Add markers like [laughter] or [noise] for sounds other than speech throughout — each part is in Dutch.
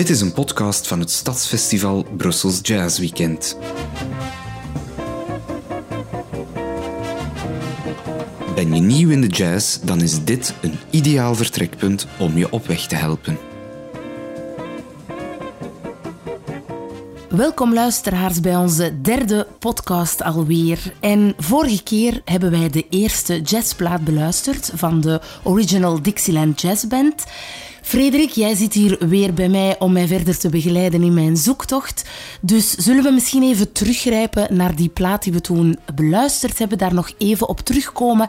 Dit is een podcast van het Stadsfestival Brussels Jazz Weekend. Ben je nieuw in de jazz, dan is dit een ideaal vertrekpunt om je op weg te helpen. Welkom luisteraars bij onze derde podcast alweer. En vorige keer hebben wij de eerste jazzplaat beluisterd van de Original Dixieland Jazz Band. Frederik, jij zit hier weer bij mij om mij verder te begeleiden in mijn zoektocht. Dus zullen we misschien even teruggrijpen naar die plaat die we toen beluisterd hebben, daar nog even op terugkomen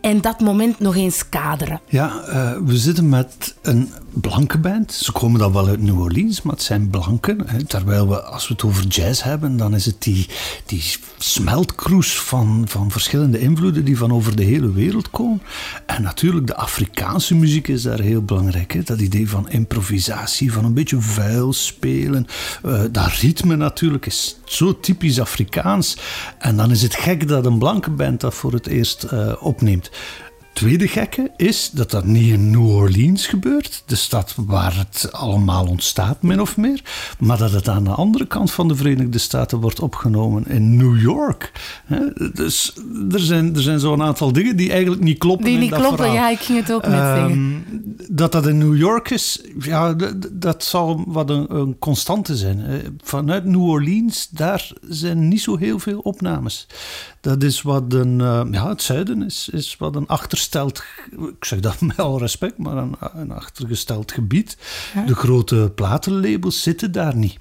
en dat moment nog eens kaderen? Ja, uh, we zitten met een blanke band. Ze komen dan wel uit New Orleans, maar het zijn blanken. Hè. Terwijl we, als we het over jazz hebben, dan is het die, die smeltkroes van, van verschillende invloeden die van over de hele wereld komen. En natuurlijk, de Afrikaanse muziek is daar heel belangrijk. Hè. Dat idee van improvisatie, van een beetje vuil spelen. Uh, dat ritme natuurlijk is zo typisch Afrikaans. En dan is het gek dat een blanke band dat voor het eerst uh, opneemt tweede gekke is dat dat niet in New Orleans gebeurt, de stad waar het allemaal ontstaat, min of meer, maar dat het aan de andere kant van de Verenigde Staten wordt opgenomen in New York. Dus er zijn, er zijn zo'n aantal dingen die eigenlijk niet kloppen. Die niet dat kloppen, verhaal. ja, ik ging het ook net Ehm, zeggen. Dat dat in New York is, ja, dat zal wat een, een constante zijn. Eh, Vanuit New Orleans, daar zijn niet zo heel veel opnames. Dat is wat een, eh, ja, het zuiden is, is wat een ik zeg dat met al respect, maar een, een achtergesteld gebied. De grote platenlabels zitten daar niet.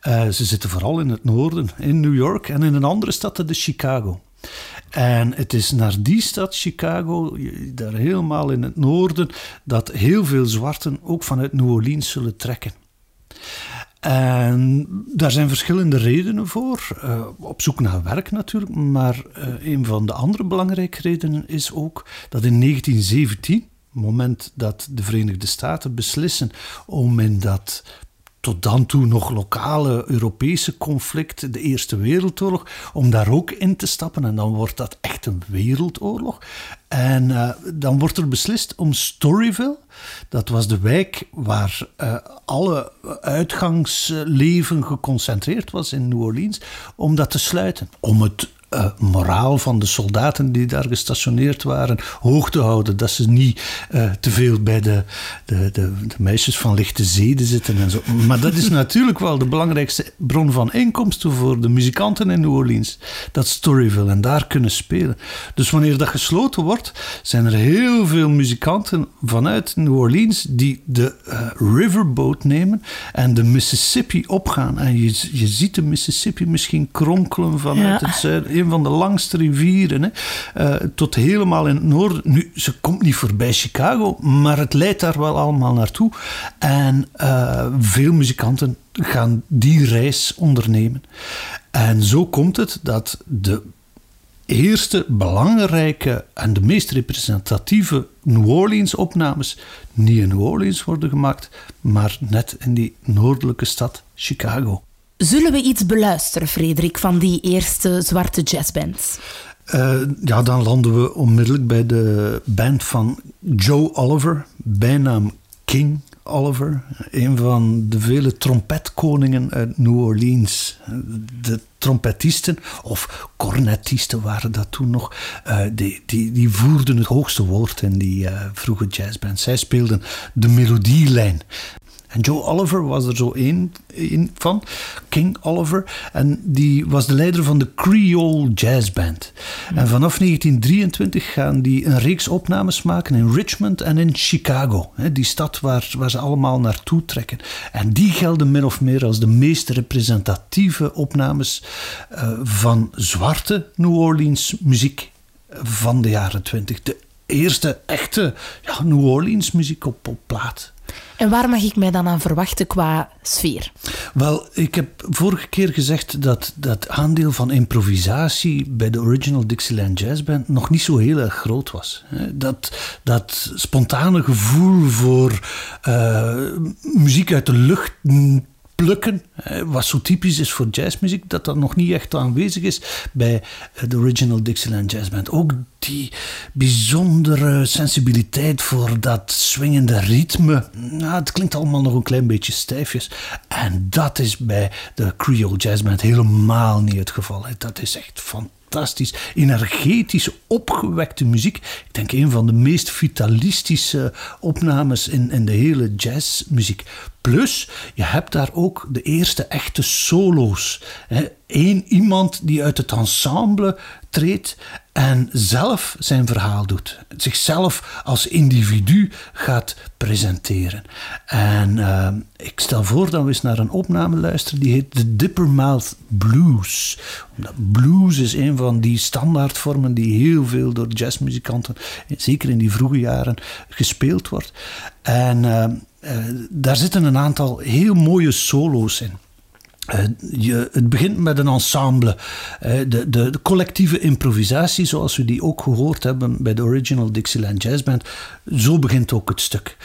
Eh, ze zitten vooral in het noorden, in New York en in een andere stad, dat is Chicago. En het is naar die stad, Chicago, daar helemaal in het noorden, dat heel veel zwarten ook vanuit New Orleans zullen trekken. En daar zijn verschillende redenen voor. Eh, op zoek naar werk natuurlijk. Maar eh, een van de andere belangrijke redenen is ook dat in 1917, het moment dat de Verenigde Staten beslissen om in dat tot dan toe nog lokale Europese conflict, de Eerste Wereldoorlog, om daar ook in te stappen. En dan wordt dat echt een wereldoorlog. En eh, dan wordt er beslist om Storyville, dat was de wijk waar eh, alle uitgangsleven geconcentreerd was in New Orleans, om dat te sluiten. Om het eh, moraal van de soldaten die daar gestationeerd waren hoog te houden. Dat ze niet eh, te veel bij de, de, de, de meisjes van lichte zeden zitten en zo. Maar dat is [laughs] natuurlijk wel de belangrijkste bron van inkomsten voor de muzikanten in New Orleans. Dat Storyville en daar kunnen spelen. Dus wanneer dat gesloten wordt, zijn er heel veel muzikanten vanuit New Orleans die de eh, riverboat nemen en de Mississippi opgaan. En je, je ziet de Mississippi misschien kronkelen vanuit Ja. het zuiden. Van de langste rivieren, hè, eh, tot helemaal in het noorden. Nu, ze komt niet voorbij Chicago, maar het leidt daar wel allemaal naartoe. En eh, veel muzikanten gaan die reis ondernemen. En zo komt het dat de eerste belangrijke en de meest representatieve New Orleans opnames niet in New Orleans worden gemaakt, maar net in die noordelijke stad Chicago. Zullen we iets beluisteren, Frederik, van die eerste zwarte jazzband? Eh, ja, dan landen we onmiddellijk bij de band van Joe Oliver, bijnaam King Oliver. Een van de vele trompetkoningen uit New Orleans. De trompetisten, of cornetisten waren dat toen nog, eh, die, die, die voerden het hoogste woord in die eh, vroege jazzband. Zij speelden de melodielijn. En Joe Oliver was er zo één één van, King Oliver. En die was de leider van de Creole Jazz Band. En vanaf 1923 gaan die een reeks opnames maken in Richmond en in Chicago. Hè, Die stad waar, waar ze allemaal naartoe trekken. En die gelden min of meer als de meest representatieve opnames eh, van zwarte New Orleans muziek van de jaren 20. De eerste echte ja, New Orleans muziek op, op plaat. En waar mag ik mij dan aan verwachten qua sfeer? Wel, ik heb vorige keer gezegd dat dat aandeel van improvisatie bij de Original Dixieland Jazz Band nog niet zo heel erg groot was. Dat, dat spontane gevoel voor eh, muziek uit de lucht plukken, wat zo typisch is voor jazzmuziek, dat dat nog niet echt aanwezig is bij de Original Dixieland Jazz Band. Ook die bijzondere sensibiliteit voor dat swingende ritme. Nou, het klinkt allemaal nog een klein beetje stijfjes. En dat is bij de Creole Jazz Band helemaal niet het geval. Dat is echt fantastisch fantastisch, opgewekte muziek. Ik denk een van de meest vitalistische opnames in, in de hele jazzmuziek. Plus, je hebt daar ook de eerste echte solo's. Eén iemand die uit het ensemble treedt en zelf zijn verhaal doet. Zichzelf als individu gaat presenteren. En uh, ik stel voor dat we eens naar een opname luisteren die heet The Dippermouth Blues. Blues is een van die standaardvormen die heel veel door jazzmuzikanten, zeker in die vroege jaren, gespeeld wordt. En uh, daar zitten een aantal heel mooie solo's in. Uh, je, het begint met een ensemble. Uh, de, de, de, collectieve improvisatie, zoals we die ook gehoord hebben bij de Original Dixieland Jazz Band, zo begint ook het stuk.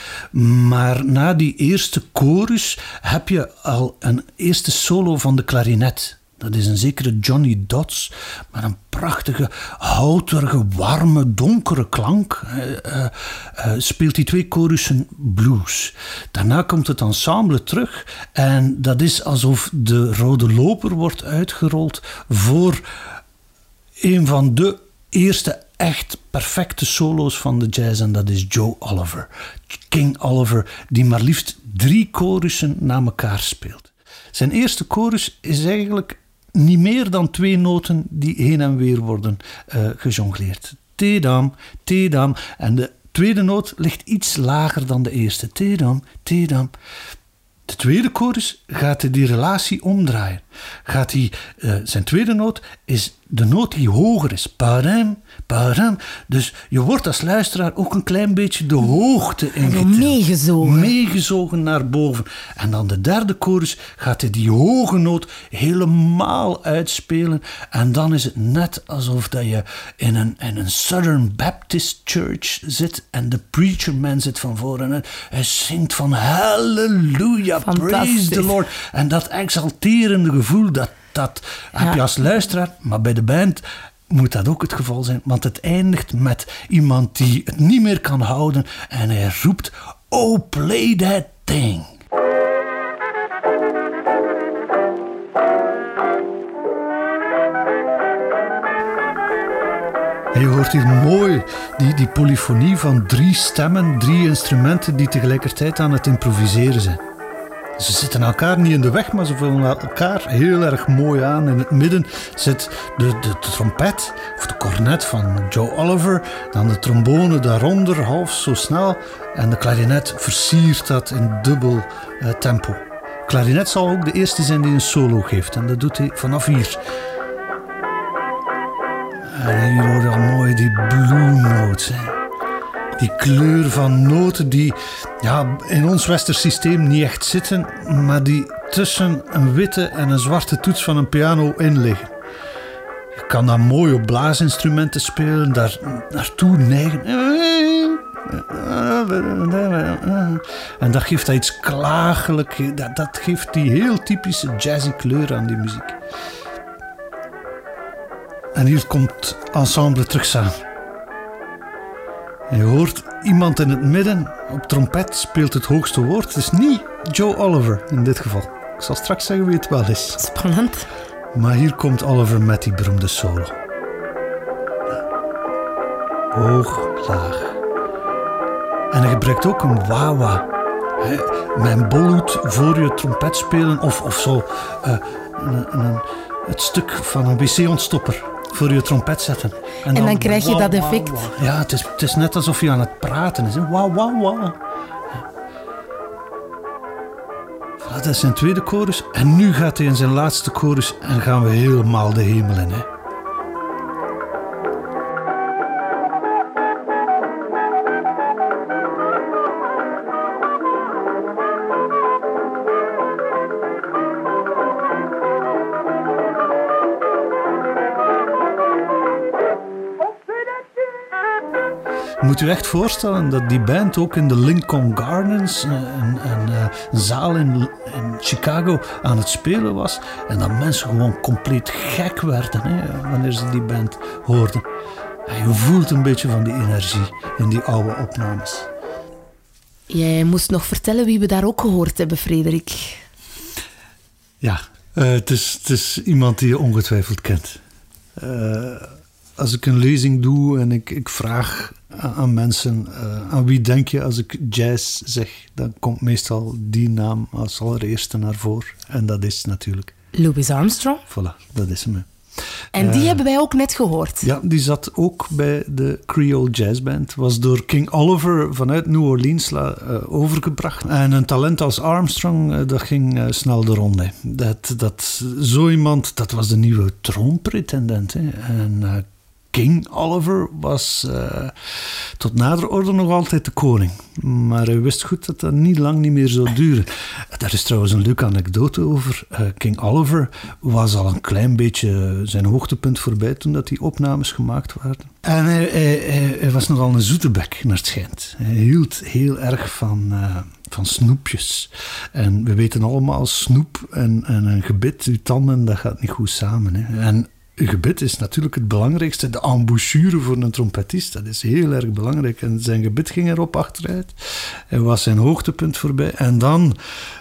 Maar na die eerste chorus heb je al een eerste solo van de klarinet. Dat is een zekere Johnny Dodds, met een prachtige, houterige, warme, donkere klank. Uh, uh, speelt die twee chorussen blues. Daarna komt het ensemble terug en dat is alsof de rode loper wordt uitgerold voor een van de eerste echt perfecte solo's van de jazz en dat is Joe Oliver. King Oliver, die maar liefst drie chorussen na elkaar speelt. Zijn eerste chorus is eigenlijk niet meer dan twee noten die heen en weer worden uh, gejongleerd. Tedam, tedam. En de tweede noot ligt iets lager dan de eerste. Tedam, tedam. De tweede chorus gaat die relatie omdraaien. Gaat hij, uh, zijn tweede noot is de noot die hoger is. Param, param. Dus je wordt als luisteraar ook een klein beetje de hoogte ingetild. Meegezogen. Meegezogen naar boven. En dan de derde chorus gaat hij die hoge noot helemaal uitspelen. En dan is het net alsof dat je in een, in een Southern Baptist Church zit en de preacher man zit van voren en hij zingt van Hallelujah, praise the Lord. En dat exalterende gevoel, dat dat heb je als luisteraar, maar bij de band moet dat ook het geval zijn. Want het eindigt met iemand die het niet meer kan houden en hij roept: Oh, play that thing. je hoort hier mooi die, die polyfonie van drie stemmen, drie instrumenten die tegelijkertijd aan het improviseren zijn. Ze zitten elkaar niet in de weg, maar ze vullen elkaar heel erg mooi aan. In het midden zit de, de, trompet of de cornet van Joe Oliver. Dan de trombone daaronder, half zo snel. En de klarinet versiert dat in dubbel uh, tempo. Klarinet zal ook de eerste zijn die een solo geeft. En dat doet hij vanaf hier. En hier hoor je al mooi die blue notes. Die kleur van noten die ja, in ons westers systeem niet echt zitten, maar die tussen een witte en een zwarte toets van een piano in liggen. Je kan dan mooi op blaasinstrumenten spelen, daar naartoe neigen. En dat geeft dat iets klagelijk, dat, dat geeft die heel typische jazzy kleur aan die muziek. En hier komt ensemble terug samen. Je hoort iemand in het midden op trompet speelt het hoogste woord. Het is niet Joe Oliver in dit geval. Ik zal straks zeggen wie het wel is. Spannend. Maar hier komt Oliver met die beroemde solo. Hoog, laag. En hij gebruikt ook een wawa. Mijn bolhoed voor je trompet spelen of, of zo. Uh, een, een, het stuk van een wc-ontstopper voor je trompet zetten. En, dan, krijg je dat effect. Ja, het is, het is net alsof je aan het praten is. Wauw, wauw, wauw. Dat is zijn tweede chorus. En nu gaat hij in zijn laatste chorus en gaan we helemaal de hemel in. Hè. Moet u echt voorstellen dat die band ook in de Lincoln Gardens, een, een, een zaal in, in, Chicago, aan het spelen was. En dat mensen gewoon compleet gek werden hè, wanneer ze die band hoorden. En je voelt een beetje van die energie in die oude opnames. Jij moest nog vertellen wie we daar ook gehoord hebben, Frederik. Ja, uh, het, is, het is iemand die je ongetwijfeld kent. Uh, als ik een lezing doe en ik, ik vraag aan mensen uh, aan wie denk je als ik jazz zeg, dan komt meestal die naam als allereerste naar voren. En dat is natuurlijk... Louis Armstrong? Voilà, dat is hem. En die uh, hebben wij ook net gehoord. Ja, die zat ook bij de Creole Jazz Band. Was door King Oliver vanuit New Orleans uh, overgebracht. En een talent als Armstrong, uh, dat ging snel de ronde. Dat, dat, zo iemand, dat was de nieuwe troonpretendent. Hè. En King Oliver was uh, tot nader orde nog altijd de koning. Maar hij wist goed dat dat niet lang niet meer zou duren. Daar is trouwens een leuke anekdote over. Uh, King Oliver was al een klein beetje zijn hoogtepunt voorbij toen dat die opnames gemaakt werden. En hij, was nogal een zoetebek, naar het schijnt. Hij hield heel erg van... Uh, van snoepjes. En we weten allemaal, snoep en, en een gebit, uw tanden, dat gaat niet goed samen. Hè. En gebit is natuurlijk het belangrijkste. De embouchure voor een trompetist, dat is heel erg belangrijk. En zijn gebit ging erop achteruit. Hij was zijn hoogtepunt voorbij. En dan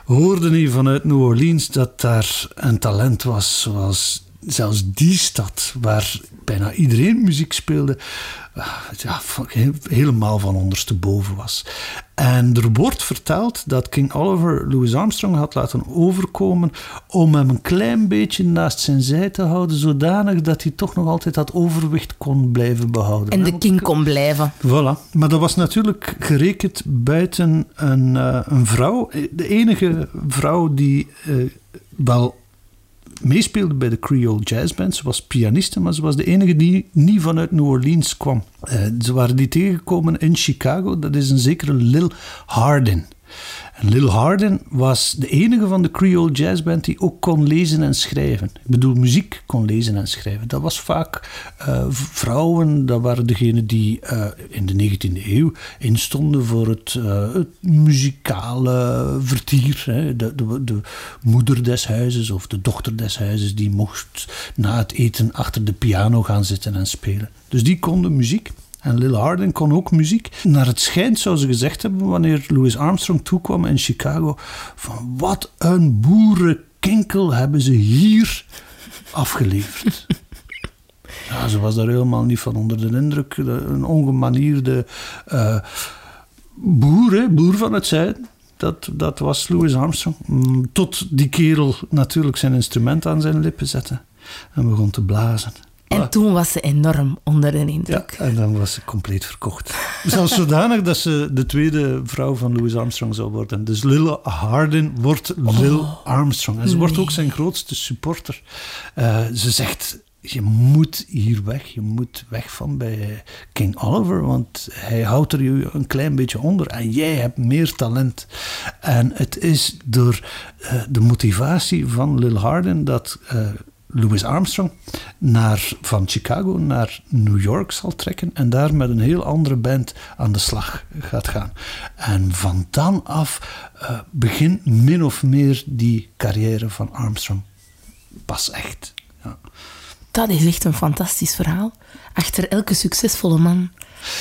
hoorde hij vanuit New Orleans dat daar een talent was zoals zelfs die stad, waar bijna iedereen muziek speelde, ah, ja, helemaal van ondersteboven was. En er wordt verteld dat King Oliver Louis Armstrong had laten overkomen om hem een klein beetje naast zijn zij te houden, zodanig dat hij toch nog altijd dat overwicht kon blijven behouden. En de king kon blijven. Voilà. Maar dat was natuurlijk gerekend buiten een, uh, een vrouw. De enige vrouw die uh, wel meespeelde bij de Creole Jazz Band. Ze was pianiste, maar ze was de enige die niet vanuit New Orleans kwam. Uh, ze waren die tegengekomen in Chicago. Dat is een zekere Lil Hardin. Lil Hardin was de enige van de Creole Jazz Band die ook kon lezen en schrijven. Ik bedoel, muziek kon lezen en schrijven. Dat was vaak uh, vrouwen, dat waren degenen die uh, in de 19e eeuw instonden voor het, uh, het muzikale vertier. Hè. De, de, de, moeder des huizes of de dochter des huizes, die mocht na het eten achter de piano gaan zitten en spelen. Dus die konden muziek. En Lil Hardin kon ook muziek. Naar het schijnt zou ze gezegd hebben wanneer Louis Armstrong toekwam in Chicago: van wat een boerenkinkel hebben ze hier afgeleverd. [laughs] Ja, ze was daar helemaal niet van onder de indruk. Een ongemanierde uh, boer, hè, boer van het zuiden. Dat, dat was Louis Armstrong. Mm, tot die kerel natuurlijk zijn instrument aan zijn lippen zette en begon te blazen. En toen was ze enorm onder de indruk. Ja, en dan was ze compleet verkocht. [laughs] Zelfs zodanig dat ze de tweede vrouw van Louis Armstrong zou worden. Dus Lil Hardin wordt Lil oh, Armstrong. En ze wordt ook zijn grootste supporter. Uh, ze zegt, je moet hier weg. Je moet weg van bij King Oliver, want hij houdt er je een klein beetje onder. En jij hebt meer talent. En het is door uh, de motivatie van Lil Hardin dat... Uh, Louis Armstrong naar, van Chicago naar New York zal trekken en daar met een heel andere band aan de slag gaat gaan. En van dan af uh, begint min of meer die carrière van Armstrong. Pas echt. Ja. Dat is echt een fantastisch verhaal. Achter elke succesvolle man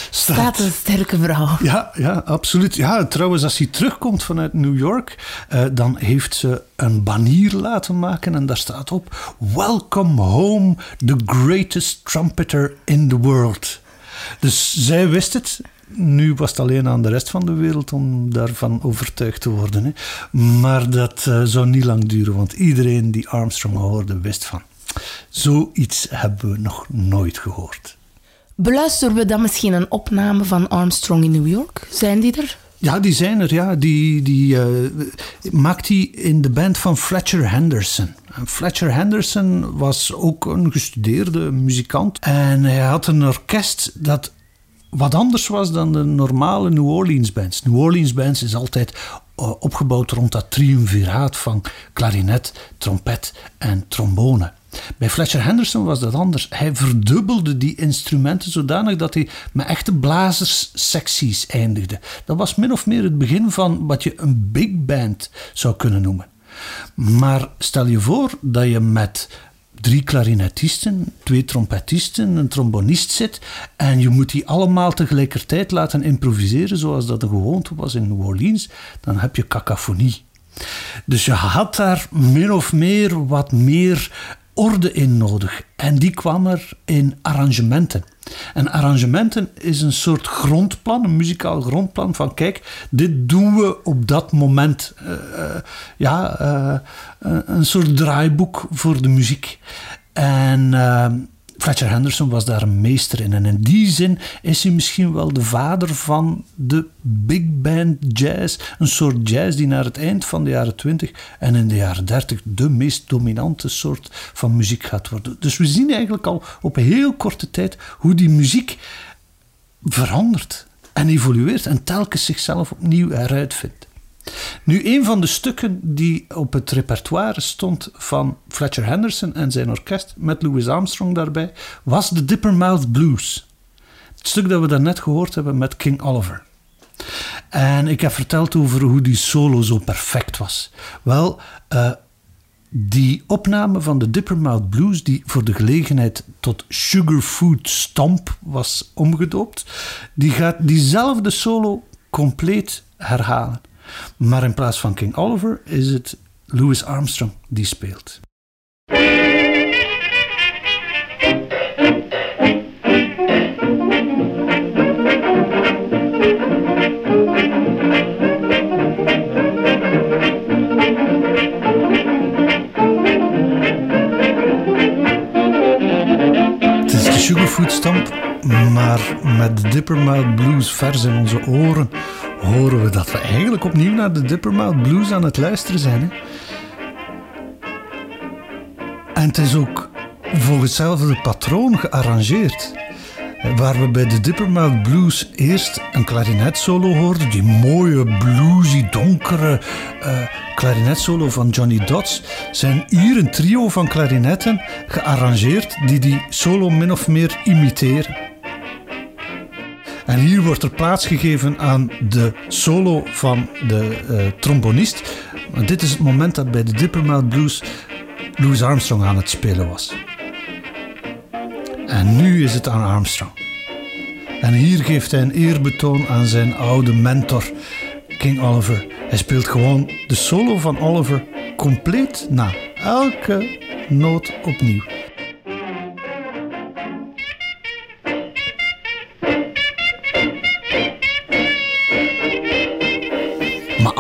staat, een sterke vrouw. Ja, ja, absoluut. Ja, trouwens, als hij terugkomt vanuit New York, uh, dan heeft ze een banier laten maken en daar staat op: Welcome home, the greatest trumpeter in the world. Dus zij wist het. Nu was het alleen aan de rest van de wereld om daarvan overtuigd te worden. Hè. Maar dat uh, zou niet lang duren, want iedereen die Armstrong hoorde wist van. Zoiets hebben we nog nooit gehoord. Beluisteren we dan misschien een opname van Armstrong in New York? Zijn die er? Ja, die zijn er. Ja. Die, die uh, maakt hij in de band van Fletcher Henderson. En Fletcher Henderson was ook een gestudeerde muzikant. En hij had een orkest dat wat anders was dan de normale New Orleans bands. New Orleans bands is altijd uh, opgebouwd rond dat triumviraat van klarinet, trompet en trombone. Bij Fletcher Henderson was dat anders. Hij verdubbelde die instrumenten zodanig dat hij met echte blazerssecties eindigde. Dat was min of meer het begin van wat je een big band zou kunnen noemen. Maar stel je voor dat je met drie klarinetisten, twee trompetisten, een trombonist zit en je moet die allemaal tegelijkertijd laten improviseren zoals dat de gewoonte was in New Orleans, dan heb je cacophonie. Dus je had daar min of meer wat meer orde in nodig. En die kwam er in arrangementen. En arrangementen is een soort grondplan, een muzikaal grondplan van kijk, dit doen we op dat moment. Uh, uh, ja, uh, een soort draaiboek voor de muziek. En Fletcher Henderson was daar een meester in. En in die zin is hij misschien wel de vader van de big band jazz. Een soort jazz die naar het eind van de jaren 20 en in de jaren 30 de meest dominante soort van muziek gaat worden. Dus we zien eigenlijk al op heel korte tijd hoe die muziek verandert en evolueert en telkens zichzelf opnieuw eruit vindt. Nu, een van de stukken die op het repertoire stond van Fletcher Henderson en zijn orkest, met Louis Armstrong daarbij, was de Dippermouth Blues. Het stuk dat we daarnet gehoord hebben met King Oliver. En ik heb verteld over hoe die solo zo perfect was. Wel, uh, die opname van de Dippermouth Blues, die voor de gelegenheid tot Sugarfood Stomp was omgedoopt, die gaat diezelfde solo compleet herhalen. Maar in plaats van King Oliver is het Louis Armstrong die speelt. Sugarfood Stomp, maar met de Dippermouth Blues vers in onze oren horen we dat we eigenlijk opnieuw naar de Dippermouth Blues aan het luisteren zijn. Hè? En het is ook volgens hetzelfde patroon gearrangeerd. Waar we bij de Dippermouth Blues eerst een klarinetsolo hoorden, die mooie, bluesy, donkere uh, klarinetsolo van Johnny Dodds, zijn hier een trio van klarinetten gearrangeerd die die solo min of meer imiteren. En hier wordt er plaats gegeven aan de solo van de uh, trombonist. dit is het moment dat bij de Dippermouth Blues Louis Armstrong aan het spelen was. En nu is het aan Armstrong. En hier geeft hij een eerbetoon aan zijn oude mentor, King Oliver. Hij speelt gewoon de solo van Oliver compleet na. Elke noot opnieuw.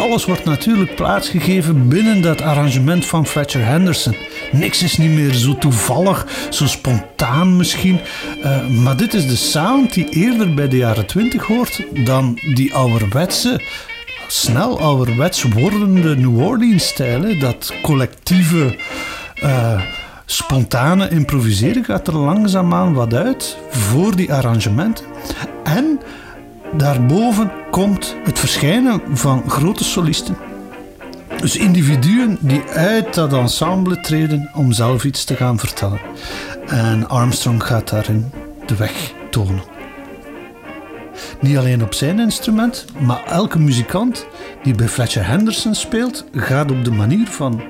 Alles wordt natuurlijk plaatsgegeven binnen dat arrangement van Fletcher Henderson. Niks is niet meer zo toevallig, zo spontaan misschien. Uh, maar dit is de sound die eerder bij de jaren 20 hoort dan die ouderwetse, snel ouderwets wordende New Orleans-stijl. Dat collectieve. Uh, spontane improviseren gaat er langzaamaan wat uit voor die arrangementen. En Daarboven komt het verschijnen van grote solisten. Dus individuen die uit dat ensemble treden om zelf iets te gaan vertellen. En Armstrong gaat daarin de weg tonen. Niet alleen op zijn instrument, maar elke muzikant die bij Fletcher Henderson speelt, gaat op de manier van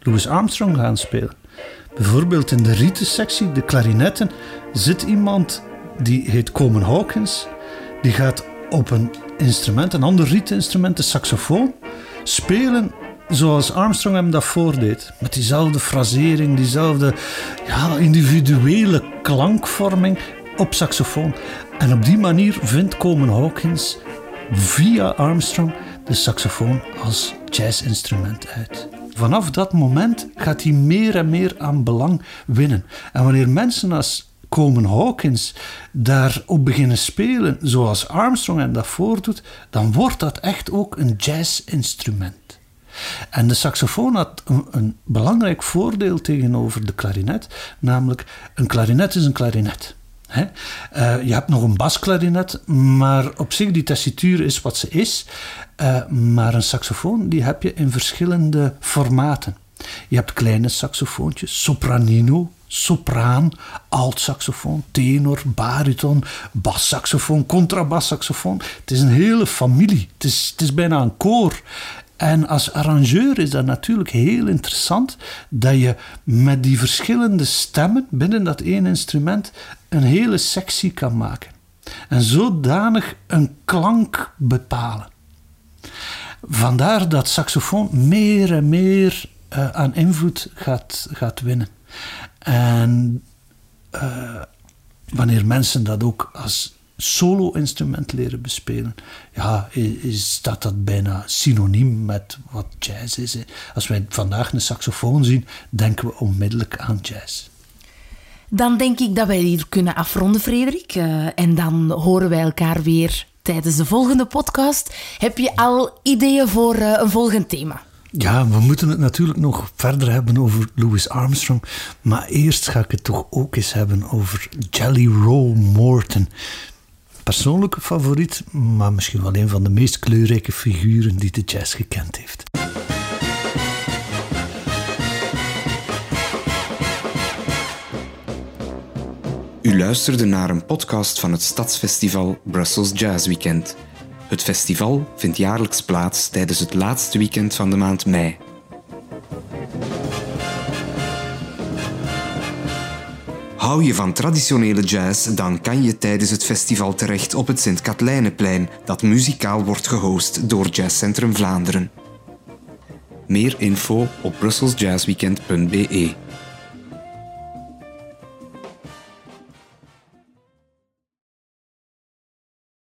Louis Armstrong gaan spelen. Bijvoorbeeld in de rietensectie, de klarinetten, zit iemand die heet Coleman Hawkins die gaat op een instrument, een ander rietinstrument, de saxofoon, spelen zoals Armstrong hem dat voordeed. Met diezelfde frasering, diezelfde ja, individuele klankvorming op saxofoon. En op die manier vindt Coleman Hawkins via Armstrong de saxofoon als jazzinstrument uit. Vanaf dat moment gaat hij meer en meer aan belang winnen. En wanneer mensen als Coleman Hawkins daarop beginnen spelen zoals Armstrong en dat voordoet, dan wordt dat echt ook een jazzinstrument. En de saxofoon had een, belangrijk voordeel tegenover de klarinet, namelijk een klarinet is een klarinet. He? Uh, je hebt nog een basklarinet, maar op zich die tessituur is wat ze is. Uh, maar een saxofoon die heb je in verschillende formaten. Je hebt kleine saxofoontjes, sopranino sopraan, alt-saxofoon, tenor, bariton, bassaxofoon, contrabassaxofoon. Het is een hele familie. Het is, het is bijna een koor. En als arrangeur is dat natuurlijk heel interessant dat je met die verschillende stemmen binnen dat één instrument een hele sectie kan maken. En zodanig een klank bepalen. Vandaar dat saxofoon meer en meer uh, aan invloed gaat, gaat winnen. En uh, wanneer mensen dat ook als solo-instrument leren bespelen, ja, is, staat dat bijna synoniem met wat jazz is. Als wij vandaag een saxofoon zien, denken we onmiddellijk aan jazz. Dan denk ik dat wij hier kunnen afronden, Frederik. Uh, en dan horen wij elkaar weer tijdens de volgende podcast. Heb je al ideeën voor uh, een volgend thema? Ja, we moeten het natuurlijk nog verder hebben over Louis Armstrong. Maar eerst ga ik het toch ook eens hebben over Jelly Roll Morton. Persoonlijke favoriet, maar misschien wel een van de meest kleurrijke figuren die de jazz gekend heeft. U luisterde naar een podcast van het Stadsfestival Brussels Jazz Weekend. Het festival vindt jaarlijks plaats tijdens het laatste weekend van de maand mei. Hou je van traditionele jazz, dan kan je tijdens het festival terecht op het Sint-Katlijneplein, dat muzikaal wordt gehost door Jazzcentrum Vlaanderen. Meer info op brusselsjazzweekend.be